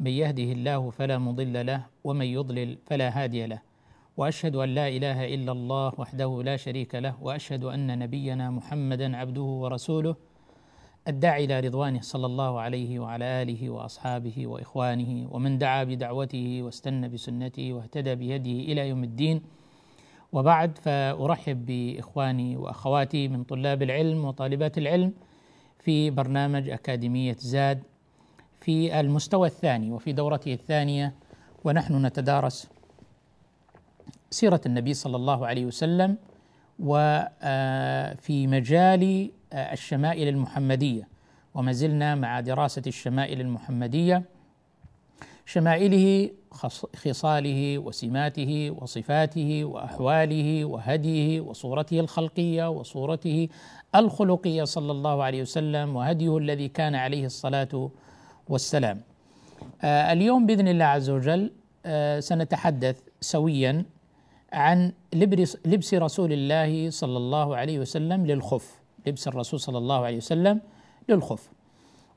من يهده الله فلا مضل له ومن يضلل فلا هادي له. وأشهد أن لا إله إلا الله وحده لا شريك له وأشهد أن نبينا محمدا عبده ورسوله الداعي إلى رضوانه صلى الله عليه وعلى آله وأصحابه وإخوانه ومن دعا بدعوته واستنى بسنته واهتدى بهديه إلى يوم الدين. وبعد فأرحب بإخواني وأخواتي من طلاب العلم وطالبات العلم في برنامج أكاديمية زاد في المستوى الثاني وفي دورته الثانية ونحن نتدارس سيرة النبي صلى الله عليه وسلم وفي مجال الشمائل المحمدية. وما زلنا مع دراسة الشمائل المحمدية شمائله خصاله وسماته وصفاته وأحواله وهديه وصورته الخلقية وصورته الخلقية صلى الله عليه وسلم وهديه الذي كان عليه الصلاة والسلام. آه اليوم بإذن الله عز وجل آه سنتحدث سويا عن لبس رسول الله صلى الله عليه وسلم للخف، لبس الرسول صلى الله عليه وسلم للخف.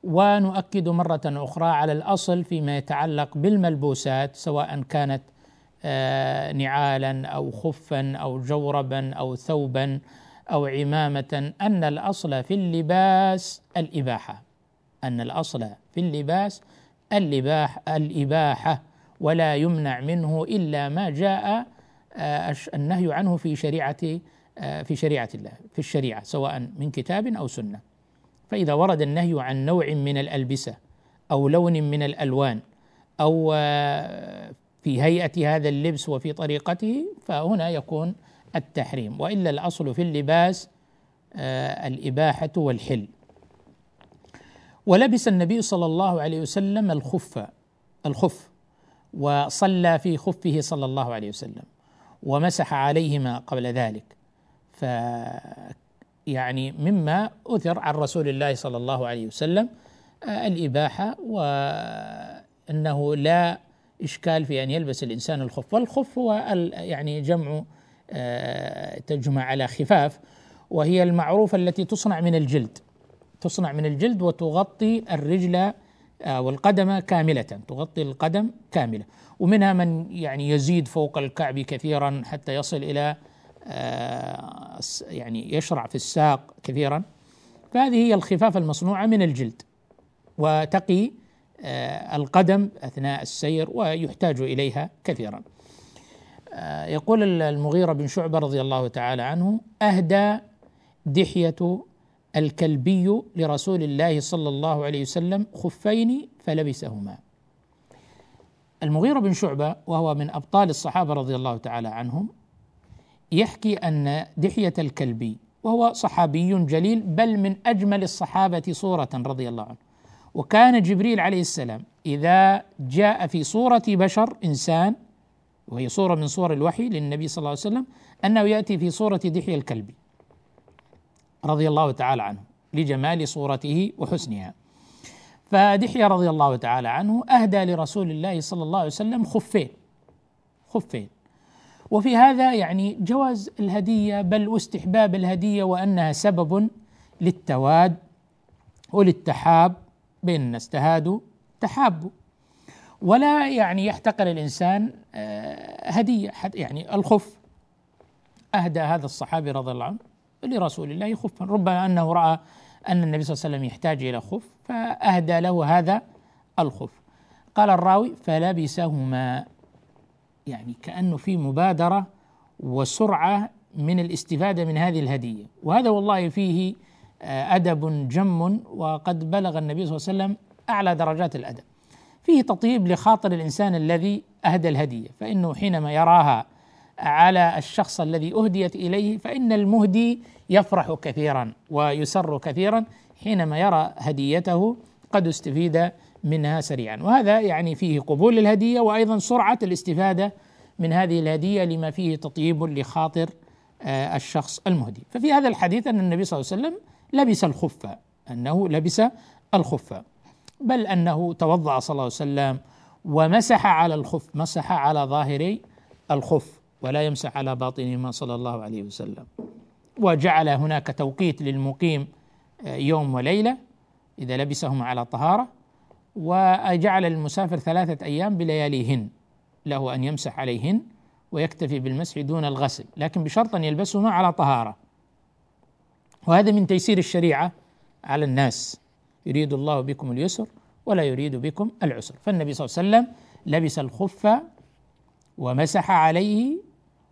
ونؤكد مرة أخرى على الأصل فيما يتعلق بالملبوسات سواء كانت نعالا أو خفا أو جوربا أو ثوبا أو عمامة أن الأصل في اللباس الإباحة أن الأصل في اللباس الإباح الإباحة ولا يمنع منه إلا ما جاء النهي عنه في شريعة في شريعة الله في الشريعة سواء من كتاب أو سنة. فإذا ورد النهي عن نوع من الألبسة أو لون من الألوان أو في هيئة هذا اللبس وفي طريقته فهنا يكون التحريم. وإلا الأصل في اللباس الإباحة والحل. ولبس النبي صلى الله عليه وسلم الخف الخف وصلى في خفه صلى الله عليه وسلم ومسح عليهما قبل ذلك. ف يعني مما أثر عن رسول الله صلى الله عليه وسلم الإباحة وأنه لا إشكال في أن يلبس الإنسان الخف. والخف هو يعني جمع تجمع على خفاف وهي المعروفة التي تصنع من الجلد. تصنع من الجلد وتغطي الرجل والقدم كاملة تغطي القدم كاملة. ومنها من يعني يزيد فوق الكعب كثيرا حتى يصل إلى يعني يشرع في الساق كثيرا. فهذه هي الخفاف المصنوعة من الجلد. وتقي القدم أثناء السير ويحتاج إليها كثيرا. يقول المغيرة بن شعبة رضي الله تعالى عنه أهدى دحية الكلبي لرسول الله صلى الله عليه وسلم خفين فلبسهما. المغيرة بن شعبة وهو من أبطال الصحابة رضي الله تعالى عنهم يحكي أن دحية الكلبي وهو صحابي جليل بل من أجمل الصحابة صورة رضي الله عنه. وكان جبريل عليه السلام إذا جاء في صورة بشر إنسان وهي صورة من صور الوحي للنبي صلى الله عليه وسلم أنه يأتي في صورة دحية الكلبي. رضي الله تعالى عنه لجمال صورته وحسنها. فدحية رضي الله تعالى عنه أهدى لرسول الله صلى الله عليه وسلم خفين خفين. وفي هذا يعني جواز الهدية بل واستحباب الهدية وأنها سبب للتواد وللتحاب بين الناس تهادوا تحابوا ولا يعني يحتقر الإنسان هدية يعني الخف. أهدى هذا الصحابي رضي الله عنه. لرسول الله خفا ربما أنه رأى أن النبي صلى الله عليه وسلم يحتاج إلى خف فأهدى له هذا الخف قال الراوي فلبسهما. يعني كأنه في مبادرة وسرعة من الاستفادة من هذه الهدية. وهذا والله فيه آه، أدب جم وقد بلغ النبي صلى الله عليه وسلم أعلى درجات الأدب. فيه تطيب لخاطر الإنسان الذي أهدى الهدية فإنه حينما يراها على الشخص الذي أهديت إليه فإن المهدي يفرح كثيرا ويسر كثيرا حينما يرى هديته قد استفيد منها سريعا. وهذا يعني فيه قبول الهدية وأيضا سرعة الاستفادة من هذه الهدية لما فيه تطيب لخاطر آه، الشخص المهدي. ففي هذا الحديث أن النبي صلى الله عليه وسلم لبس الخف أنه لبس الخف بل أنه توضأ صلى الله عليه وسلم ومسح على الخف مسح على ظاهري الخف. ولا يمسح على باطنهما صلى الله عليه وسلم. وجعل هناك توقيت للمقيم آه، يوم وليلة إذا لبسهما على طهارة وجعل للمسافر ثلاثة أيام بلياليهن له أن يمسح عليهن ويكتفي بالمسح دون الغسل لكن بشرط أن يلبسهما على طهارة. وهذا من تيسير الشريعة على الناس. يريد الله بكم اليسر ولا يريد بكم العسر. فالنبي صلى الله عليه وسلم لبس الخف ومسح عليه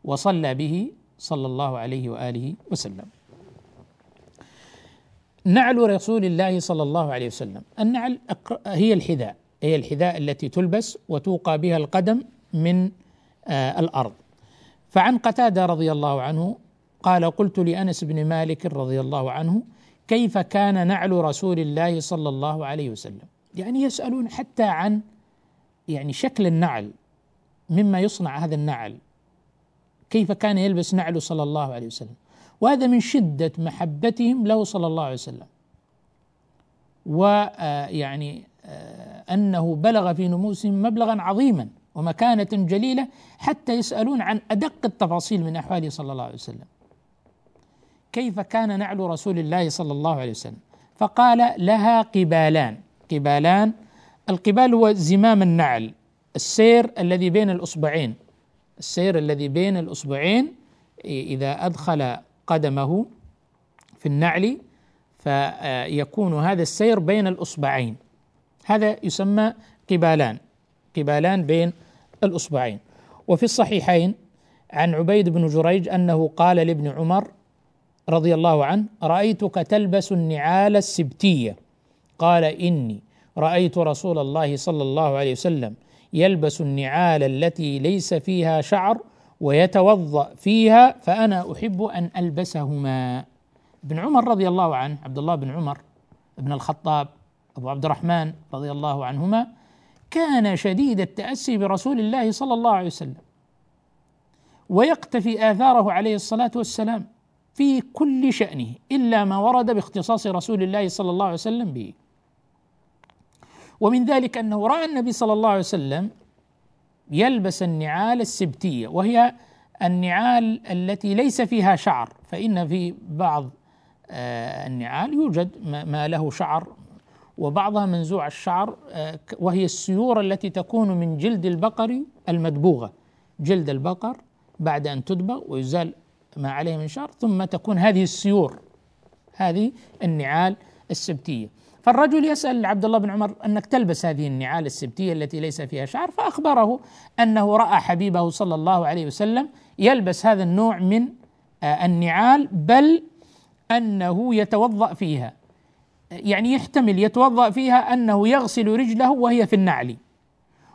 وصلى به صلى الله عليه وآله وسلم. نعل رسول الله صلى الله عليه وسلم، النعل هي الحذاء، هي الحذاء التي تلبس وتوقى بها القدم من آه الأرض. فعن قتادة رضي الله عنه قال قلت لأنس بن مالك رضي الله عنه كيف كان نعل رسول الله صلى الله عليه وسلم؟ يعني يسألون حتى عن يعني شكل النعل مما يصنع هذا النعل كيف كان يلبس نعله صلى الله عليه وسلم. وهذا من شدة محبتهم له صلى الله عليه وسلم. ويعني آه، آه، أنه بلغ في نموسهم مبلغا عظيما ومكانة جليلة حتى يسألون عن أدق التفاصيل من أحواله صلى الله عليه وسلم. كيف كان نعل رسول الله صلى الله عليه وسلم؟ فقال لها قبالان. قبالان القبال هو زمام النعل السير الذي بين الأصبعين. السير الذي بين الأصبعين إذا أدخل قدمه في النعل فيكون هذا السير بين الأصبعين هذا يسمى قبالان قبالان بين الأصبعين وفي الصحيحين عن عبيد بن جريج أنه قال لابن عمر رضي الله عنه رأيتك تلبس النعال السبتية قال إني رأيت رسول الله صلى الله عليه وسلم يلبس النعال التي ليس فيها شعر ويتوضأ فيها فأنا أحب أن ألبسهما. ابن عمر رضي الله عنه عبد الله بن عمر بن الخطاب أبو عبد الرحمن رضي الله عنهما كان شديد التأسي برسول الله صلى الله عليه وسلم ويقتفي آثاره عليه الصلاة والسلام في كل شأنه إلا ما ورد باختصاص رسول الله صلى الله عليه وسلم به. ومن ذلك أنه رأى النبي صلى الله عليه وسلم يلبس النعال السبتية وهي النعال التي ليس فيها شعر فإن في بعض آه، النعال يوجد ما له شعر وبعضها منزوع الشعر آه، وهي السيور التي تكون من جلد البقر المدبوغة. جلد البقر بعد أن تدبغ ويزال ما عليه من شعر ثم تكون هذه السيور هذه النعال السبتية. فالرجل يسأل عبد الله بن عمر أنك تلبس هذه النعال السبتية التي ليس فيها شعر؟ فأخبره أنه رأى حبيبه صلى الله عليه وسلم يلبس هذا النوع من آه، النعال بل أنه يتوضأ فيها. يعني يحتمل يتوضأ فيها أنه يغسل رجله وهي في النعل.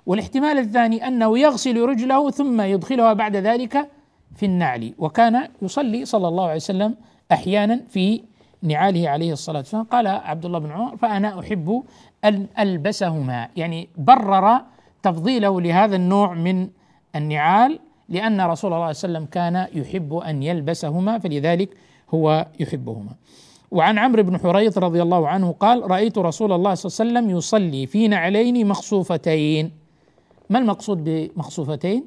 والاحتمال الثاني أنه يغسل رجله ثم يدخلها بعد ذلك في النعل. وكان يصلي صلى الله عليه وسلم أحيانا في نعاله عليه الصلاة والسلام قال عبد الله بن عمر فأنا أحب أن ألبسهما. يعني برر تفضيله لهذا النوع من النعال لأن رسول الله صلى الله عليه وسلم كان يحب أن يلبسهما فلذلك هو يحبهما. وعن عمرو بن حريث رضي الله عنه قال رأيت رسول الله صلى الله عليه وسلم يصلي في نعلين مخصوفتين. ما المقصود بمخصوفتين؟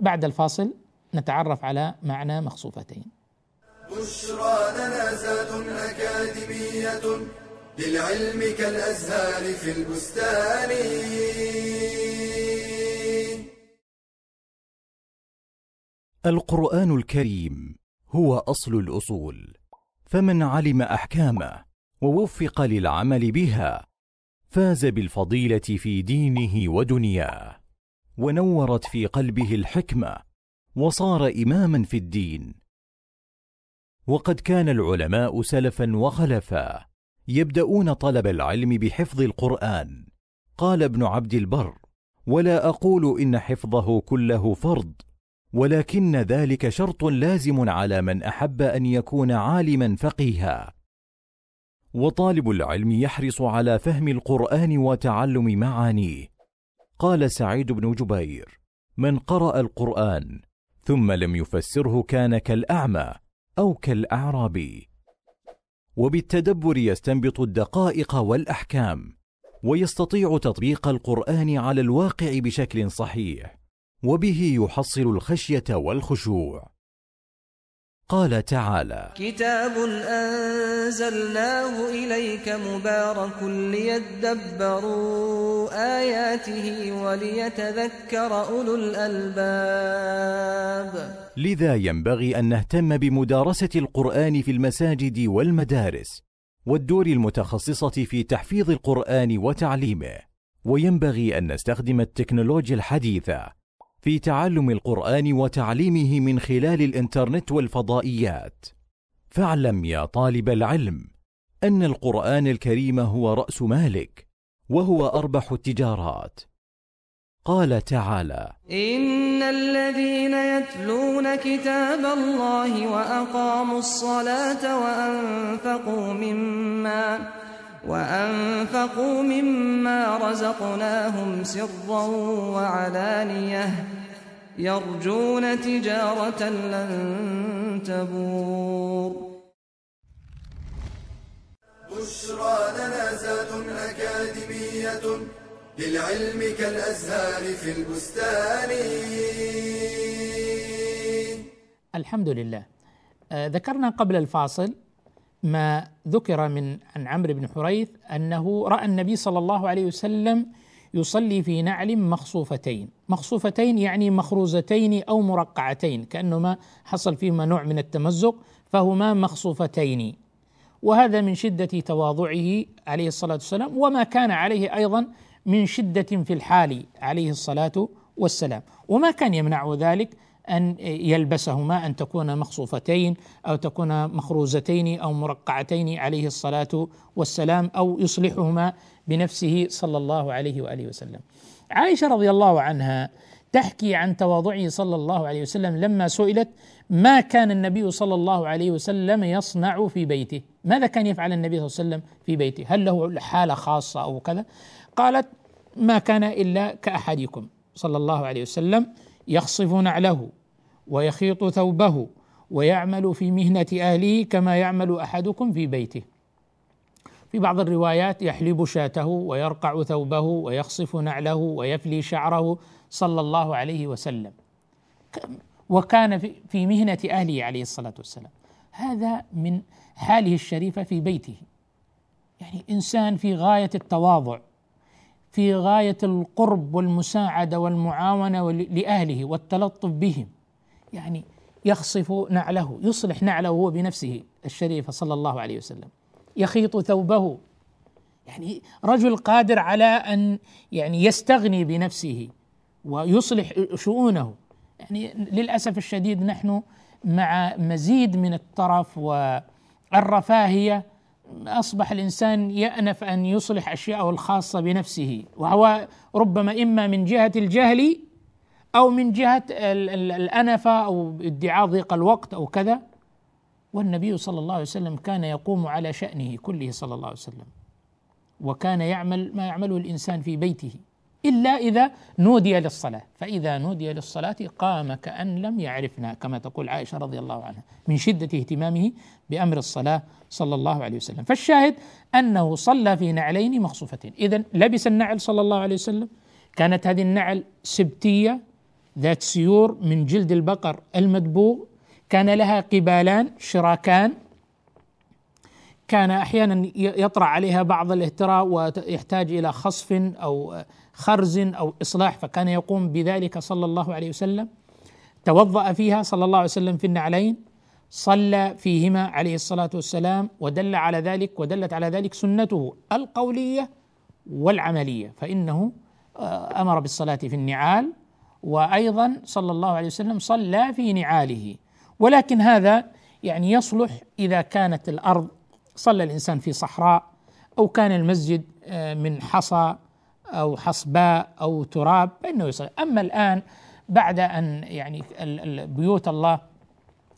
بعد الفاصل نتعرف على معنى مخصوفتين. بشرى لنا زاد أكاديمية للعلم كالأزهار في البستان. القرآن الكريم هو أصل الأصول فمن علم أحكامه ووفق للعمل بها فاز بالفضيلة في دينه ودنياه ونورت في قلبه الحكمة وصار إماما في الدين. وقد كان العلماء سلفا وخلفا يبدأون طلب العلم بحفظ القرآن. قال ابن عبد البر ولا أقول إن حفظه كله فرض ولكن ذلك شرط لازم على من أحب أن يكون عالما فقيها. وطالب العلم يحرص على فهم القرآن وتعلم معانيه. قال سعيد بن جبير من قرأ القرآن ثم لم يفسره كان كالأعمى أو كالأعرابي وبالتدبر يستنبط الدقائق والأحكام ويستطيع تطبيق القرآن على الواقع بشكل صحيح وبه يحصل الخشية والخشوع. قال تعالى كتاب أنزلناه إليك مبارك ليدبروا آياته وليتذكر أولو الألباب. لذا ينبغي أن نهتم بمدارسة القرآن في المساجد والمدارس والدور المتخصصة في تحفيظ القرآن وتعليمه وينبغي أن نستخدم التكنولوجيا الحديثة في تعلم القرآن وتعليمه من خلال الإنترنت والفضائيات. فاعلم يا طالب العلم أن القرآن الكريم هو رأس مالك وهو أربح التجارات. قال تعالى إن الذين يتلون كتاب الله وأقاموا الصلاة وأنفقوا مما وأنفقوا مما رزقناهم سرا وعلانية يرجون تجارة لن تبور. بشرى لنا زاد أكاديمية للعلم كالأزهار في البستان. الحمد لله. آه، ذكرنا قبل الفاصل ما ذكر من عن عمرو بن حريث أنه رأى النبي صلى الله عليه وسلم يصلي في نعل مخصوفتين، مخصوفتين يعني مخروزتين أو مرقعتين كانهما حصل فيهما نوع من التمزق فهما مخصوفتين. وهذا من شدة تواضعه عليه الصلاة والسلام وما كان عليه أيضا من شدة في الحال عليه الصلاة والسلام، وما كان يمنعه ذلك أن يلبسهما أن تكون مخصوفتين أو تكون مخروزتين أو مرقعتين عليه الصلاة والسلام أو يصلحهما بنفسه صلى الله عليه وآله وسلم. عائشة رضي الله عنها تحكي عن تواضعه صلى الله عليه وسلم لما سئلت ما كان النبي صلى الله عليه وسلم يصنع في بيته؟ ماذا كان يفعل النبي صلى الله عليه وسلم في بيته؟ هل له حالة خاصة أو كذا؟ قالت ما كان إلا كأحدكم صلى الله عليه وسلم يخصف نعله ويخيط ثوبه ويعمل في مهنة أهله كما يعمل أحدكم في بيته. في بعض الروايات يحلب شاته ويرقع ثوبه ويخصف نعله ويفلي شعره صلى الله عليه وسلم. وكان في مهنة أهله عليه الصلاة والسلام. هذا من حاله الشريفة في بيته. يعني إنسان في غاية التواضع في غاية القرب والمساعدة والمعاونة لأهله والتلطف بهم. يعني يخصف نعله يصلح نعله هو بنفسه الشريفة صلى الله عليه وسلم. يخيط ثوبه. يعني رجل قادر على أن يعني يستغني بنفسه ويصلح شؤونه. يعني للأسف الشديد نحن مع مزيد من الترف والرفاهية أصبح الإنسان يأنف أن يصلح أشياءه الخاصة بنفسه. وهو ربما إما من جهة الجهل أو من جهة الأنفة أو ادعاء ضيق الوقت أو كذا. والنبي صلى الله عليه وسلم كان يقوم على شأنه كله صلى الله عليه وسلم. وكان يعمل ما يعمله الإنسان في بيته إلا إذا نودي للصلاة. فإذا نودي للصلاة قام كأن لم يعرفنا كما تقول عائشة رضي الله عنها من شدة اهتمامه بأمر الصلاة صلى الله عليه وسلم. فالشاهد أنه صلى في نعلين مخصوفتين. إذا لبس النعل صلى الله عليه وسلم. كانت هذه النعل سبتية ذات سيور من جلد البقر المدبوغ. كان لها قبالان شراكان. كان أحيانا يطرأ عليها بعض الاهتراء ويحتاج إلى خصف أو خرز أو إصلاح. فكان يقوم بذلك صلى الله عليه وسلم. توضأ فيها صلى الله عليه وسلم في النعلين. صلى فيهما عليه الصلاة والسلام ودل على ذلك ودلت على ذلك سنته القولية والعملية. فإنه آه، أمر بالصلاة في النعال وأيضا صلى الله عليه وسلم صلى في نعاله. ولكن هذا يعني يصلح إذا كانت الأرض صلى الإنسان في صحراء أو كان المسجد آه، من حصى أو حصباء أو تراب فإنه يصلي. أما الآن بعد أن يعني بيوت الله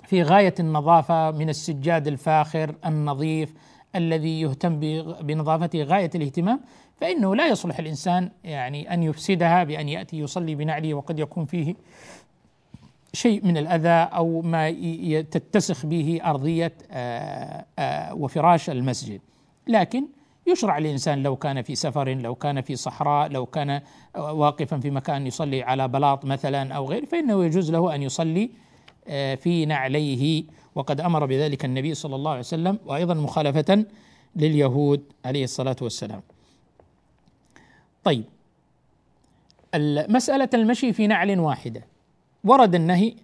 في غاية النظافة من السجاد الفاخر النظيف الذي يهتم بنظافته غاية الاهتمام فإنه لا يصلح الإنسان يعني أن يفسدها بأن يأتي يصلي بنعله وقد يكون فيه شيء من الأذى أو ما تتسخ به أرضية آه، آه، وفراش المسجد. لكن يشرع الانسان لو كان في سفر لو كان في صحراء لو كان واقفا في مكان يصلي على بلاط مثلا أو غيره فإنه يجوز له أن يصلي آه، في نعليه. وقد أمر بذلك النبي صلى الله عليه وسلم وأيضا مخالفة لليهود عليه الصلاة والسلام. طيب مساله المشي في نعل واحدة. ورد النهي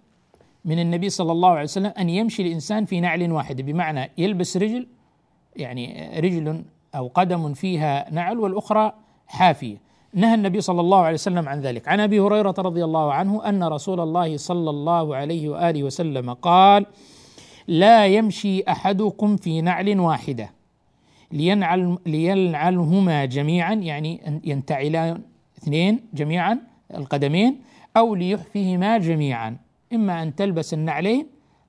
من النبي صلى الله عليه وسلم أن يمشي الإنسان في نعل واحدة بمعنى يلبس رجل يعني رجل أو قدم فيها نعل والأخرى حافية. نهى النبي صلى الله عليه وسلم عن ذلك. عن أبي هريرة رضي الله عنه أن رسول الله صلى الله عليه وآله وسلم قال لا يمشي أحدكم في نعل واحدة. لينعل لينعلهما جميعا يعني ينتعلان اثنين جميعا القدمين أو ليحفهما جميعا. إما أن تلبس النعلين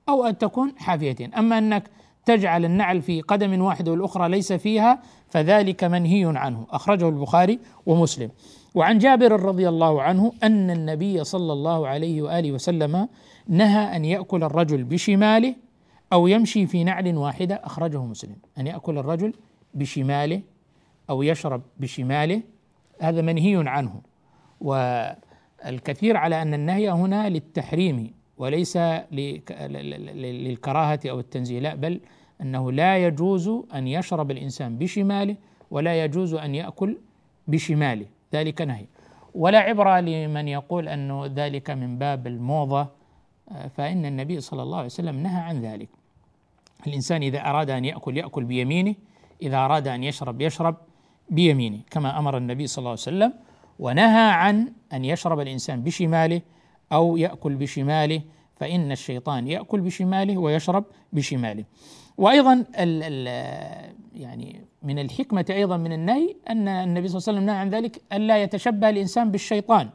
أو أن تكون حافيتين. أما أنك تجعل النعل في قدم واحدة والأخرى ليس فيها فذلك منهي عنه. أخرجه البخاري ومسلم. وعن جابر رضي الله عنه أن النبي صلى الله عليه وآله وسلم نهى أن يأكل الرجل بشماله أو يمشي في نعل واحدة. أخرجه مسلم. أن يأكل الرجل بشماله أو يشرب بشماله. هذا منهي عنه. والكثير على أن النهي هنا للتحريم وليس للكراهة أو التنزيه لا بل أنه لا يجوز أن يشرب الإنسان بشماله ولا يجوز أن يأكل بشماله. ذلك نهي. ولا عبرة لمن يقول انه ذلك من باب الموضة فإن النبي صلى الله عليه وسلم نهى عن ذلك. الإنسان إذا أراد أن يأكل يأكل بيمينه إذا أراد أن يشرب يشرب بيمينه كما أمر النبي صلى الله عليه وسلم ونهى عن أن يشرب الإنسان بشماله أو يأكل بشماله فإن الشيطان يأكل بشماله ويشرب بشماله. وأيضا ال ال يعني من الحكمة أيضا من النهي أن النبي صلى الله عليه وسلم نهى عن ذلك الا يتشبه الإنسان بالشيطان.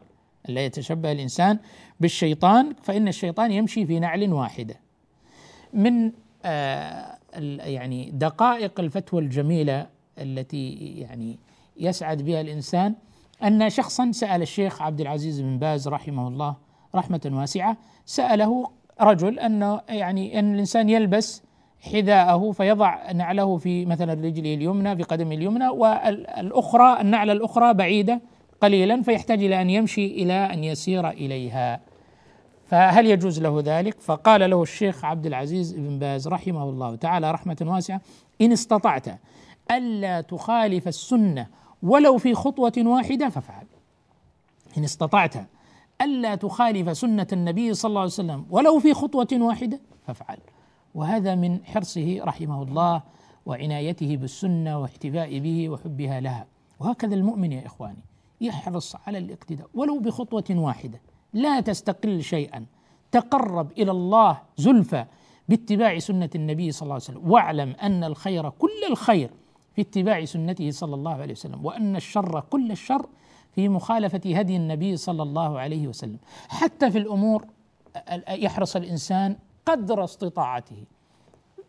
الا يتشبه الإنسان بالشيطان فإن الشيطان يمشي في نعل واحدة. من آه يعني دقائق الفتوى الجميلة التي يعني يسعد بها الإنسان أن شخصا سأل الشيخ عبد العزيز بن باز رحمه الله رحمة واسعة. سأله رجل انه يعني أن الإنسان يلبس حذاءه فيضع نعله في مثلا رجله اليمنى في قدمه اليمنى والأخرى النعلة الأخرى بعيدة قليلا فيحتاج إلى أن يمشي إلى أن يسير إليها. فهل يجوز له ذلك؟ فقال له الشيخ عبد العزيز بن باز رحمه الله تعالى رحمة واسعة إن استطعت ألا تخالف السنة ولو في خطوة واحدة فافعل. إن استطعت ألا تخالف سنة النبي صلى الله عليه وسلم ولو في خطوة واحدة فافعل. وهذا من حرصه رحمه الله وعنايته بالسنة واحتفاء به وحبها لها. وهكذا المؤمن يا إخواني يحرص على الاقتداء ولو بخطوة واحدة. لا تستقل شيئا. تقرب إلى الله زلفى باتباع سنة النبي صلى الله عليه وسلم. واعلم أن الخير كل الخير في اتباع سنته صلى الله عليه وسلم. وأن الشر كل الشر في مخالفة هدي النبي صلى الله عليه وسلم حتى في الأمور يحرص الإنسان قدر استطاعته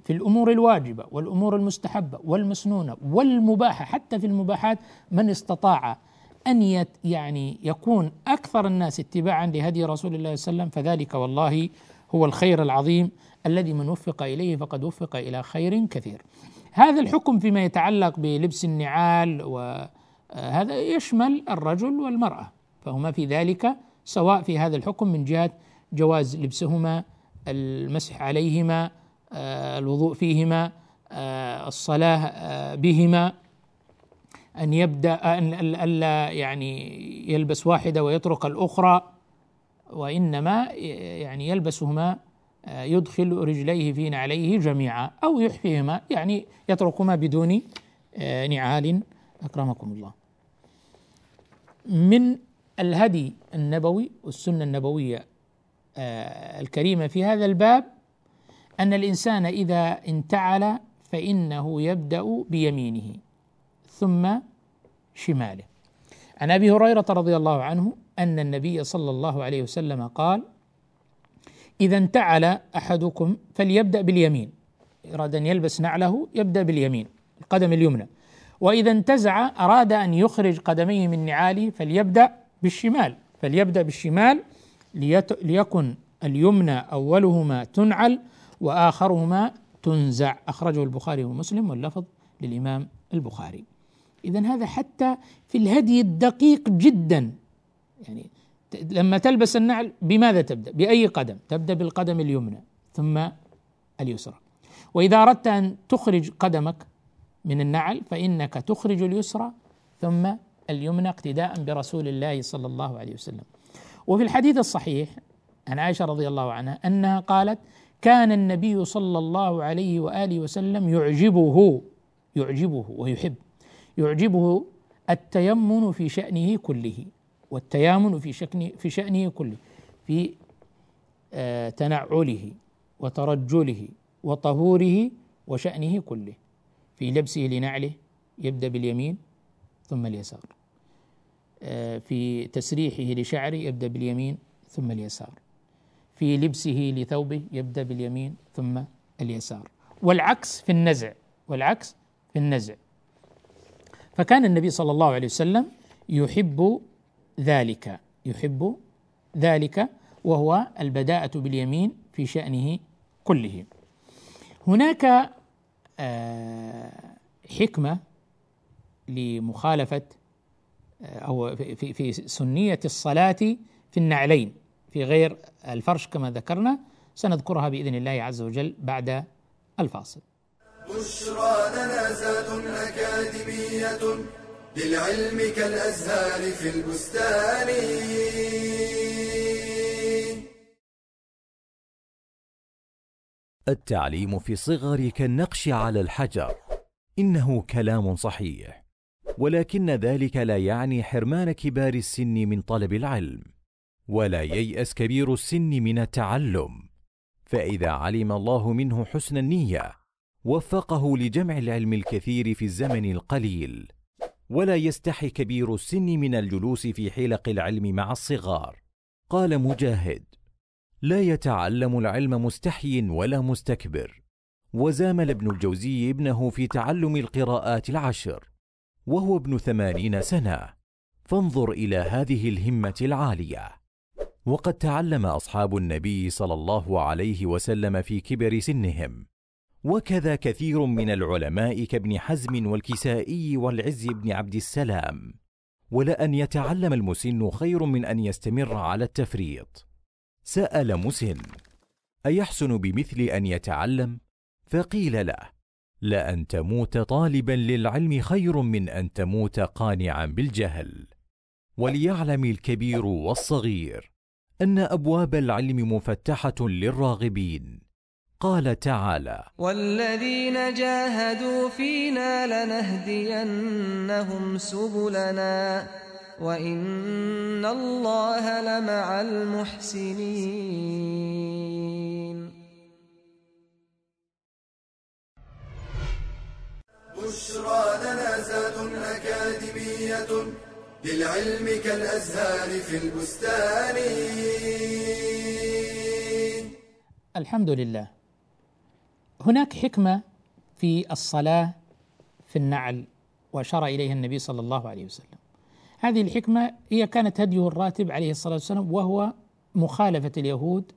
في الأمور الواجبة والأمور المستحبة والمسنونة والمباحة حتى في المباحات من استطاع أن يعني يكون أكثر الناس اتباعا لهدي رسول الله صلى الله عليه وسلم فذلك والله هو الخير العظيم الذي من وفق إليه فقد وفق إلى خير كثير. هذا الحكم فيما يتعلق بلبس النعال وهذا يشمل الرجل والمرأة فهما في ذلك سواء في هذا الحكم من جهة جواز لبسهما المسح عليهما آه، الوضوء فيهما آه، الصلاة آه، بهما أن يبدأ أن ألا يعني يلبس واحدة ويترك الأخرى وإنما يعني يلبسهما يدخل رجليه في نعليه جميعا أو يحفيهما يعني يتركهما بدون نعال أكرمكم الله. من الهدي النبوي والسنة النبوية آه، الكريمة في هذا الباب أن الإنسان إذا انتعل فإنه يبدأ بيمينه ثم شماله. عن أبي هريرة رضي الله عنه أن النبي صلى الله عليه وسلم قال إذا انتعل أحدكم فليبدأ باليمين أراد أن يلبس نعله يبدأ باليمين القدم اليمنى. وإذا انتزع أراد أن يخرج قدميه من نعاله فليبدأ بالشمال. فليبدأ بالشمال ليكن اليمنى أولهما تنعل وآخرهما تنزع. أخرجه البخاري ومسلم واللفظ للإمام البخاري. إذا هذا حتى في الهدي الدقيق جدا. يعني لما تلبس النعل بماذا تبدأ؟ بأي قدم؟ تبدأ بالقدم اليمنى ثم اليسرى. وإذا أردت أن تخرج قدمك من النعل فإنك تخرج اليسرى ثم اليمنى اقتداء برسول الله صلى الله عليه وسلم. وفي الحديث الصحيح عن عائشة رضي الله عنها أنها قالت كان النبي صلى الله عليه وآله وسلم يعجبه يعجبه ويحب يعجبه التيمن في شأنه كله والتيامن في شأنه في شأنه كله في آه تنعله وترجله وطهوره وشأنه كله. في لبسه لنعله يبدأ باليمين ثم اليسار. آه في تسريحه لشعره يبدأ باليمين ثم اليسار. في لبسه لثوبه يبدأ باليمين ثم اليسار. والعكس في النزع والعكس في النزع. فكان النبي صلى الله عليه وسلم يحب ذلك يحب ذلك وهو البداءة باليمين في شأنه كله. هناك حكمة لمخالفة آه، أو في في سنية الصلاة في النعلين في غير الفرش كما ذكرنا سنذكرها بإذن الله عز وجل بعد الفاصل. بشرى لنا أكاديمية للعلم كالأزهار في البستان. التعليم في الصغر كالنقش على الحجر. إنه كلام صحيح. ولكن ذلك لا يعني حرمان كبار السن من طلب العلم. ولا ييأس كبير السن من التعلم. فإذا علم الله منه حسن النية وفقه لجمع العلم الكثير في الزمن القليل. ولا يستحي كبير السن من الجلوس في حلق العلم مع الصغار. قال مجاهد لا يتعلم العلم مستحي ولا مستكبر. وزامل ابن الجوزي ابنه في تعلم القراءات العشر وهو ابن ثمانين سنة. فانظر إلى هذه الهمة العالية. وقد تعلم أصحاب النبي صلى الله عليه وسلم في كبر سنهم. وكذا كثير من العلماء كابن حزم والكسائي والعز بن عبد السلام. ولان يتعلم المسن خير من أن يستمر على التفريط. سأل مسن أيحسن بمثل أن يتعلم؟ فقيل له لأن تموت طالبا للعلم خير من أن تموت قانعا بالجهل. وليعلم الكبير والصغير أن أبواب العلم مفتحة للراغبين. قال تعالى والذين جاهدوا فينا لنهدينهم سبلنا. وان الله لمع المحسنين. بشرى لنا زاد أكاديمية للعلم كالأزهار في البستان. الحمد لله. هناك حكمة في الصلاة في النعل وأشار إليها النبي صلى الله عليه وسلم. هذه الحكمة هي كانت هديه الراتب عليه الصلاة والسلام وهو مخالفة اليهود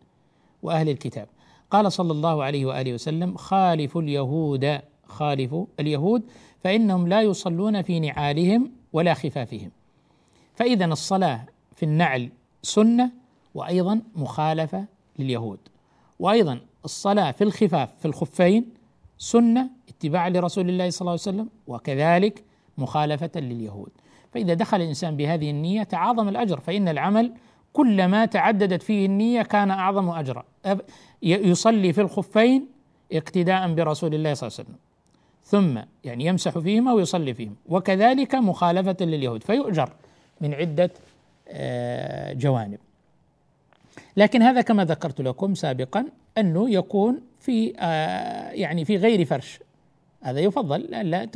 وأهل الكتاب. قال صلى الله عليه وآله وسلم خالفوا اليهود خالفوا اليهود فإنهم لا يصلون في نعالهم ولا خفافهم. فإذا الصلاة في النعل سنة وأيضا مخالفة لليهود. وأيضا الصلاة في الخفاف في الخفين سنة اتباعا لرسول الله صلى الله عليه وسلم وكذلك مخالفة لليهود. فإذا دخل الإنسان بهذه النية تعاظم الأجر فإن العمل كلما تعددت فيه النية كان أعظم أجرا. يصلي في الخفين اقتداء برسول الله صلى الله عليه وسلم. ثم يعني يمسح فيهما ويصلي فيهما وكذلك مخالفة لليهود فيؤجر من عدة آه، جوانب. لكن هذا كما ذكرت لكم سابقا أنه يكون في آه، يعني في غير فرش. هذا يفضل. لا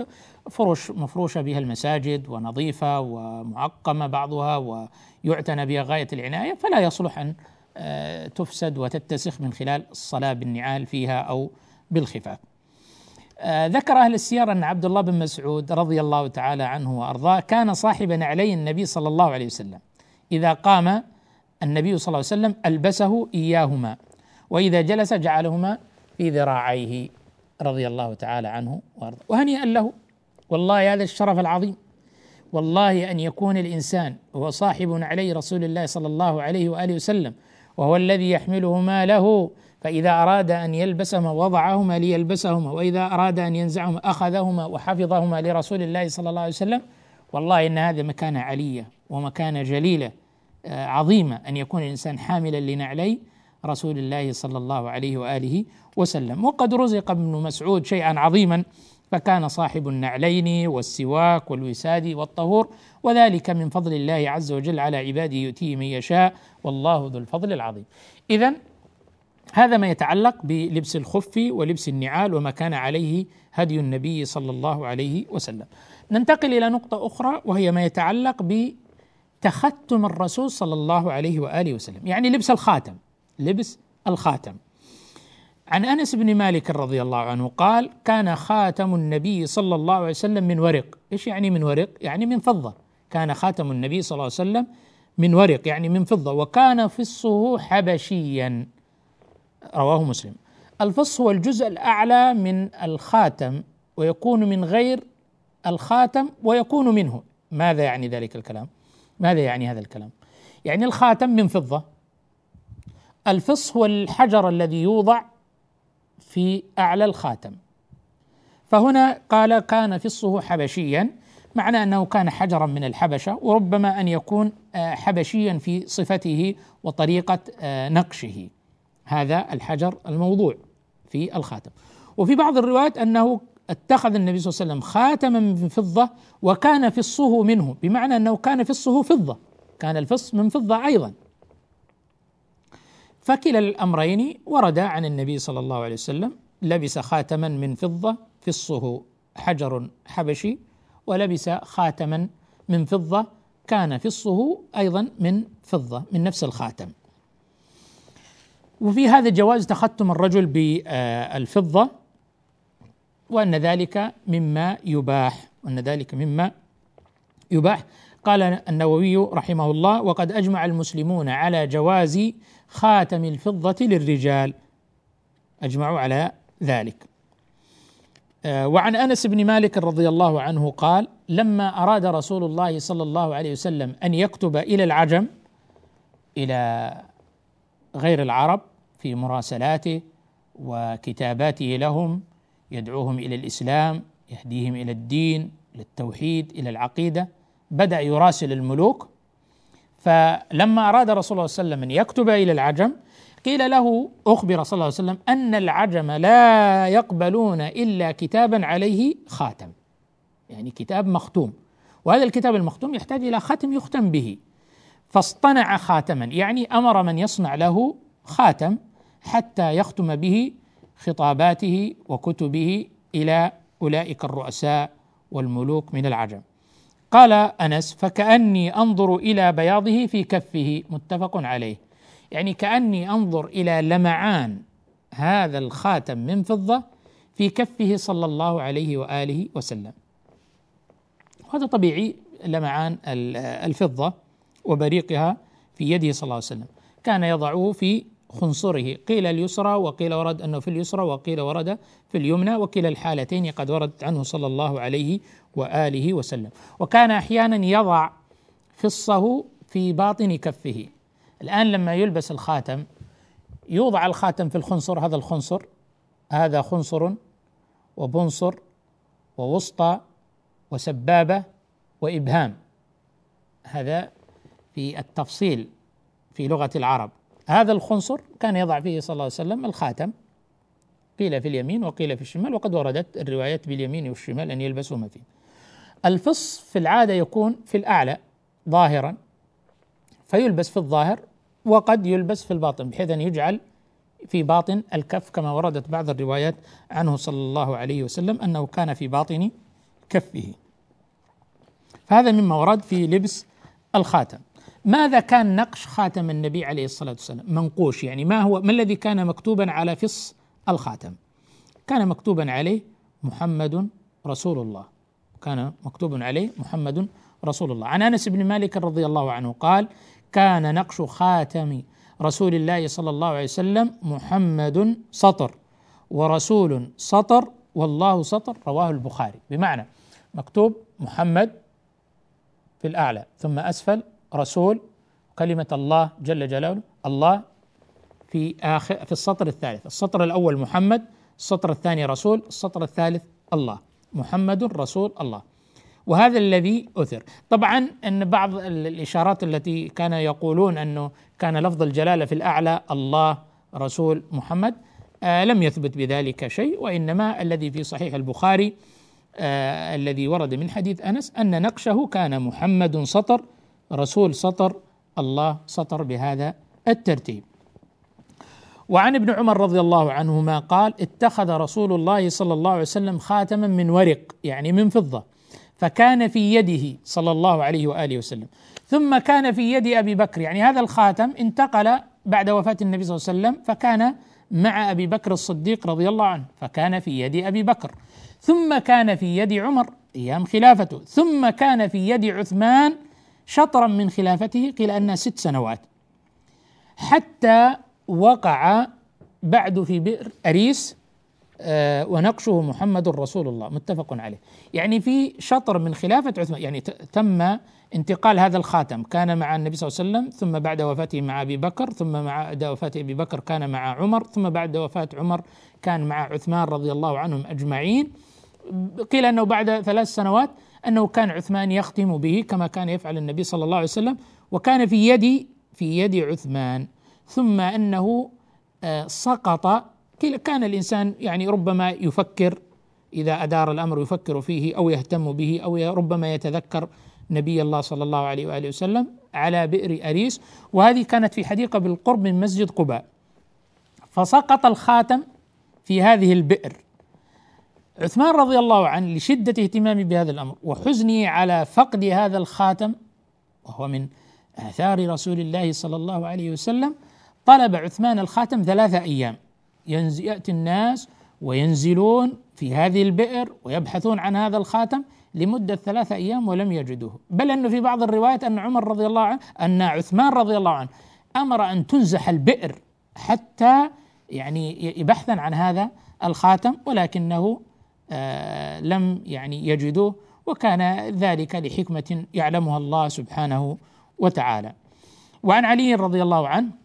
فرش مفروشة بها المساجد ونظيفة ومعقمة بعضها ويعتنى بها غاية العناية فلا يصلح أن آه، تفسد وتتسخ من خلال الصلاة بالنعال فيها أو بالخفاف. آه، ذكر أهل السير أن عبد الله بن مسعود رضي الله تعالى عنه وأرضاه كان صاحب نعلي النبي صلى الله عليه وسلم إذا قام النبي صلى الله عليه وسلم ألبسه إياهما وإذا جلس جعلهما في ذراعيه رضي الله تعالى عنه وأرضاه وهنيئا له والله هذا الشرف العظيم. والله أن يكون الإنسان هو صاحب عليه رسول الله صلى الله عليه وآله وسلم وهو الذي يحملهما له فإذا أراد أن يلبسهما وضعهما ليلبسهما وإذا أراد أن ينزعهما أخذهما وحفظهما لرسول الله صلى الله عليه وسلم والله إن هذا مكانة علية ومكانة جليلة آه، عظيمة أن يكون الإنسان حاملا لنعلي رسول الله صلى الله عليه وآله وسلم. وقد رزق ابن مسعود شيئا عظيما فكان صاحب النعلين والسواك والوساد والطهور وذلك من فضل الله عز وجل على عباده يؤتيه من يشاء والله ذو الفضل العظيم. إذا هذا ما يتعلق بلبس الخف ولبس النعال وما كان عليه هدي النبي صلى الله عليه وسلم. ننتقل إلى نقطة أخرى وهي ما يتعلق بتختم الرسول صلى الله عليه وآله وسلم. يعني لبس الخاتم لبس الخاتم. عن أنس بن مالك رضي الله عنه قال كان خاتم النبي صلى الله عليه وسلم من ورق، إيش يعني من ورق؟ يعني من فضة، كان خاتم النبي صلى الله عليه وسلم من ورق يعني من فضة وكان فصه حبشيا رواه مسلم. الفص هو الجزء الأعلى من الخاتم ويكون من غير الخاتم ويكون منه، ماذا يعني ذلك الكلام؟ ماذا يعني هذا الكلام؟ يعني الخاتم من فضة الفص هو الحجر الذي يوضع في أعلى الخاتم. فهنا قال كان فصه حبشيا معنى أنه كان حجرا من الحبشة وربما أن يكون آه، حبشيا في صفته وطريقة آه، نقشه. هذا الحجر الموضوع في الخاتم. وفي بعض الروايات أنه اتخذ النبي صلى الله عليه وسلم خاتما من فضة وكان فصه منه بمعنى أنه كان فصه فضة. كان الفص من فضة أيضا. فكلا الأمرين ورد عن النبي صلى الله عليه وسلم لبس خاتما من فضة فصه حجر حبشي ولبس خاتما من فضة كان فصه أيضا من فضة من نفس الخاتم. وفي هذا جواز تختم الرجل بالفضة وأن ذلك مما يباح وأن ذلك مما يباح. قال النووي رحمه الله وقد أجمع المسلمون على جواز خاتم الفضة للرجال. أجمعوا على ذلك. آه، وعن أنس بن مالك رضي الله عنه قال لما أراد رسول الله صلى الله عليه وسلم أن يكتب إلى العجم إلى غير العرب في مراسلاته وكتاباته لهم يدعوهم إلى الإسلام يهديهم إلى الدين إلى التوحيد إلى العقيدة بدأ يراسل الملوك فلما أراد رسول الله صلى الله عليه وسلم أن يكتب إلى العجم قيل له أخبر صلى الله عليه وسلم أن العجم لا يقبلون إلا كتابا عليه خاتم. يعني كتاب مختوم. وهذا الكتاب المختوم يحتاج إلى ختم يختم به. فاصطنع خاتما يعني أمر من يصنع له خاتم حتى يختم به خطاباته وكتبه إلى أولئك الرؤساء والملوك من العجم. قال أنس فكأني أنظر إلى بياضه في كفه. متفق عليه. يعني كأني أنظر إلى لمعان هذا الخاتم من فضة في كفه صلى الله عليه وآله وسلم. وهذا طبيعي لمعان الفضة وبريقها في يده صلى الله عليه وسلم. كان يضعه في خنصره. قيل اليسرى وقيل ورد أنه في اليسرى وقيل ورد في اليمنى وكلا الحالتين قد وردت عنه صلى الله عليه وآله وسلم. وكان أحيانا يضع فصه في باطن كفه. الآن لما يلبس الخاتم يوضع الخاتم في الخنصر هذا الخنصر. هذا خنصر وبنصر ووسطى وسبابة وإبهام. هذا في التفصيل في لغة العرب. هذا الخنصر كان يضع فيه صلى الله عليه وسلم الخاتم. قيل في اليمين وقيل في الشمال وقد وردت الروايات باليمين والشمال أن يلبسهما فيه. الفص في العادة يكون في الأعلى ظاهرا فيلبس في الظاهر وقد يلبس في الباطن بحيث أن يجعل في باطن الكف كما وردت بعض الروايات عنه صلى الله عليه وسلم أنه كان في باطن كفه. فهذا مما ورد في لبس الخاتم. ماذا كان نقش خاتم النبي عليه الصلاة والسلام؟ منقوش يعني ما هو ما الذي كان مكتوبا على فص الخاتم؟ كان مكتوبا عليه محمد رسول الله. كان مكتوب عليه محمد رسول الله. عن أنس بن مالك رضي الله عنه قال كان نقش خاتم رسول الله صلى الله عليه وسلم محمد سطر ورسول سطر والله سطر رواه البخاري. بمعنى مكتوب محمد في الأعلى ثم أسفل رسول كلمة الله جل جلاله الله في آخر في السطر الثالث. السطر الأول محمد السطر الثاني رسول السطر الثالث الله. محمد رسول الله. وهذا الذي أثر. طبعا أن بعض الإشارات التي كان يقولون أنه كان لفظ الجلالة في الأعلى الله رسول محمد آه لم يثبت بذلك شيء وإنما الذي في صحيح البخاري آه الذي ورد من حديث أنس أن نقشه كان محمد سطر رسول سطر الله سطر بهذا الترتيب. وعن ابن عمر رضي الله عنهما قال اتخذ رسول الله صلى الله عليه وسلم خاتما من ورق يعني من فضة فكان في يده صلى الله عليه وآله وسلم. ثم كان في يد أبي بكر يعني هذا الخاتم انتقل بعد وفاة النبي صلى الله عليه وسلم فكان مع أبي بكر الصديق رضي الله عنه فكان في يد أبي بكر. ثم كان في يد عمر أيام خلافته. ثم كان في يد عثمان شطرا من خلافته قيل أنها ست سنوات. حتى وقع بعد في بئر أريس آه ونقشه محمد رسول الله. متفق عليه. يعني في شطر من خلافة عثمان يعني تم انتقال هذا الخاتم. كان مع النبي صلى الله عليه وسلم ثم بعد وفاته مع أبي بكر ثم بعد وفاة أبي بكر كان مع عمر ثم بعد وفاة عمر كان مع عثمان رضي الله عنهم أجمعين. قيل أنه بعد ثلاث سنوات أنه كان عثمان يختم به كما كان يفعل النبي صلى الله عليه وسلم وكان في يد في يد عثمان. ثم أنه آه، سقط. كان الإنسان يعني ربما يفكر إذا أدار الأمر يفكر فيه أو يهتم به أو ربما يتذكر نبي الله صلى الله عليه وآله وسلم على بئر أريس. وهذه كانت في حديقة بالقرب من مسجد قباء. فسقط الخاتم في هذه البئر. عثمان رضي الله عنه لشدة اهتمامه بهذا الأمر وحزنه على فقد هذا الخاتم وهو من آثار رسول الله صلى الله عليه وسلم طلب عثمان الخاتم ثلاثة أيام. يأتي الناس وينزلون في هذه البئر ويبحثون عن هذا الخاتم لمدة ثلاثة أيام ولم يجدوه بل أنه في بعض الروايات أن عمر رضي الله عنه أن عثمان رضي الله عنه أمر أن تنزح البئر حتى يعني بحثا عن هذا الخاتم ولكنه آه لم يعني يجدوه وكان ذلك لحكمة يعلمها الله سبحانه وتعالى. وعن علي رضي الله عنه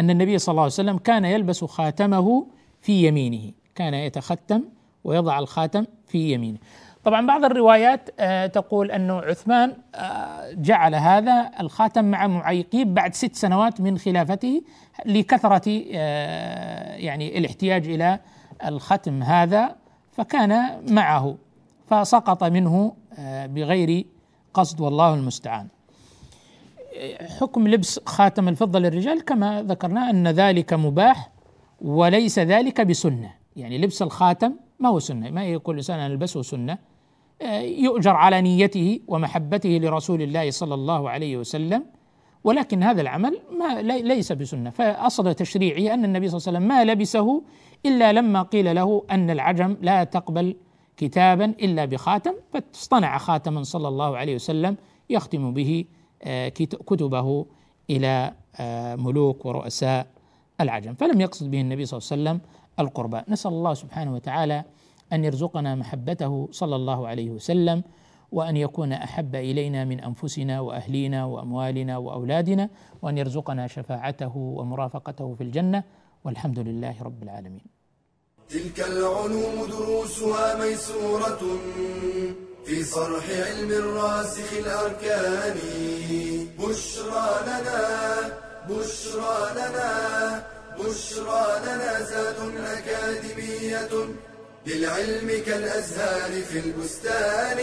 أن النبي صلى الله عليه وسلم كان يلبس خاتمه في يمينه كان يتختم ويضع الخاتم في يمينه. طبعا بعض الروايات آه، تقول أنه عثمان آه، جعل هذا الخاتم مع معيقيب بعد ست سنوات من خلافته لكثرة آه، يعني الاحتياج إلى الختم هذا فكان معه فسقط منه بغير قصد والله المستعان. حكم لبس خاتم الفضة للرجال كما ذكرنا أن ذلك مباح وليس ذلك بسنة. يعني لبس الخاتم ما هو سنة. ما يقول الإنسان أن ألبسه سنة. آه، يؤجر على نيته ومحبته لرسول الله صلى الله عليه وسلم. ولكن هذا العمل ما ليس بسنة. فأصل تشريعي أن النبي صلى الله عليه وسلم ما لبسه إلا لما قيل له أن العجم لا تقبل كتابا إلا بخاتم فاصطنع خاتما صلى الله عليه وسلم يختم به كتبه إلى آه، ملوك ورؤساء العجم. فلم يقصد به النبي صلى الله عليه وسلم القربى. نسأل الله سبحانه وتعالى أن يرزقنا محبته صلى الله عليه وسلم وأن يكون أحب إلينا من أنفسنا وأهلينا وأموالنا وأولادنا وأن يرزقنا شفاعته ومرافقته في الجنة. والحمد لله رب العالمين. تلك العلوم دروسها ميسورة. في صرح علم الراسخ الأركان. بشرى لنا بشرى لنا بشرى لنا زاد أكاديمية للعلم كالأزهار في البستان.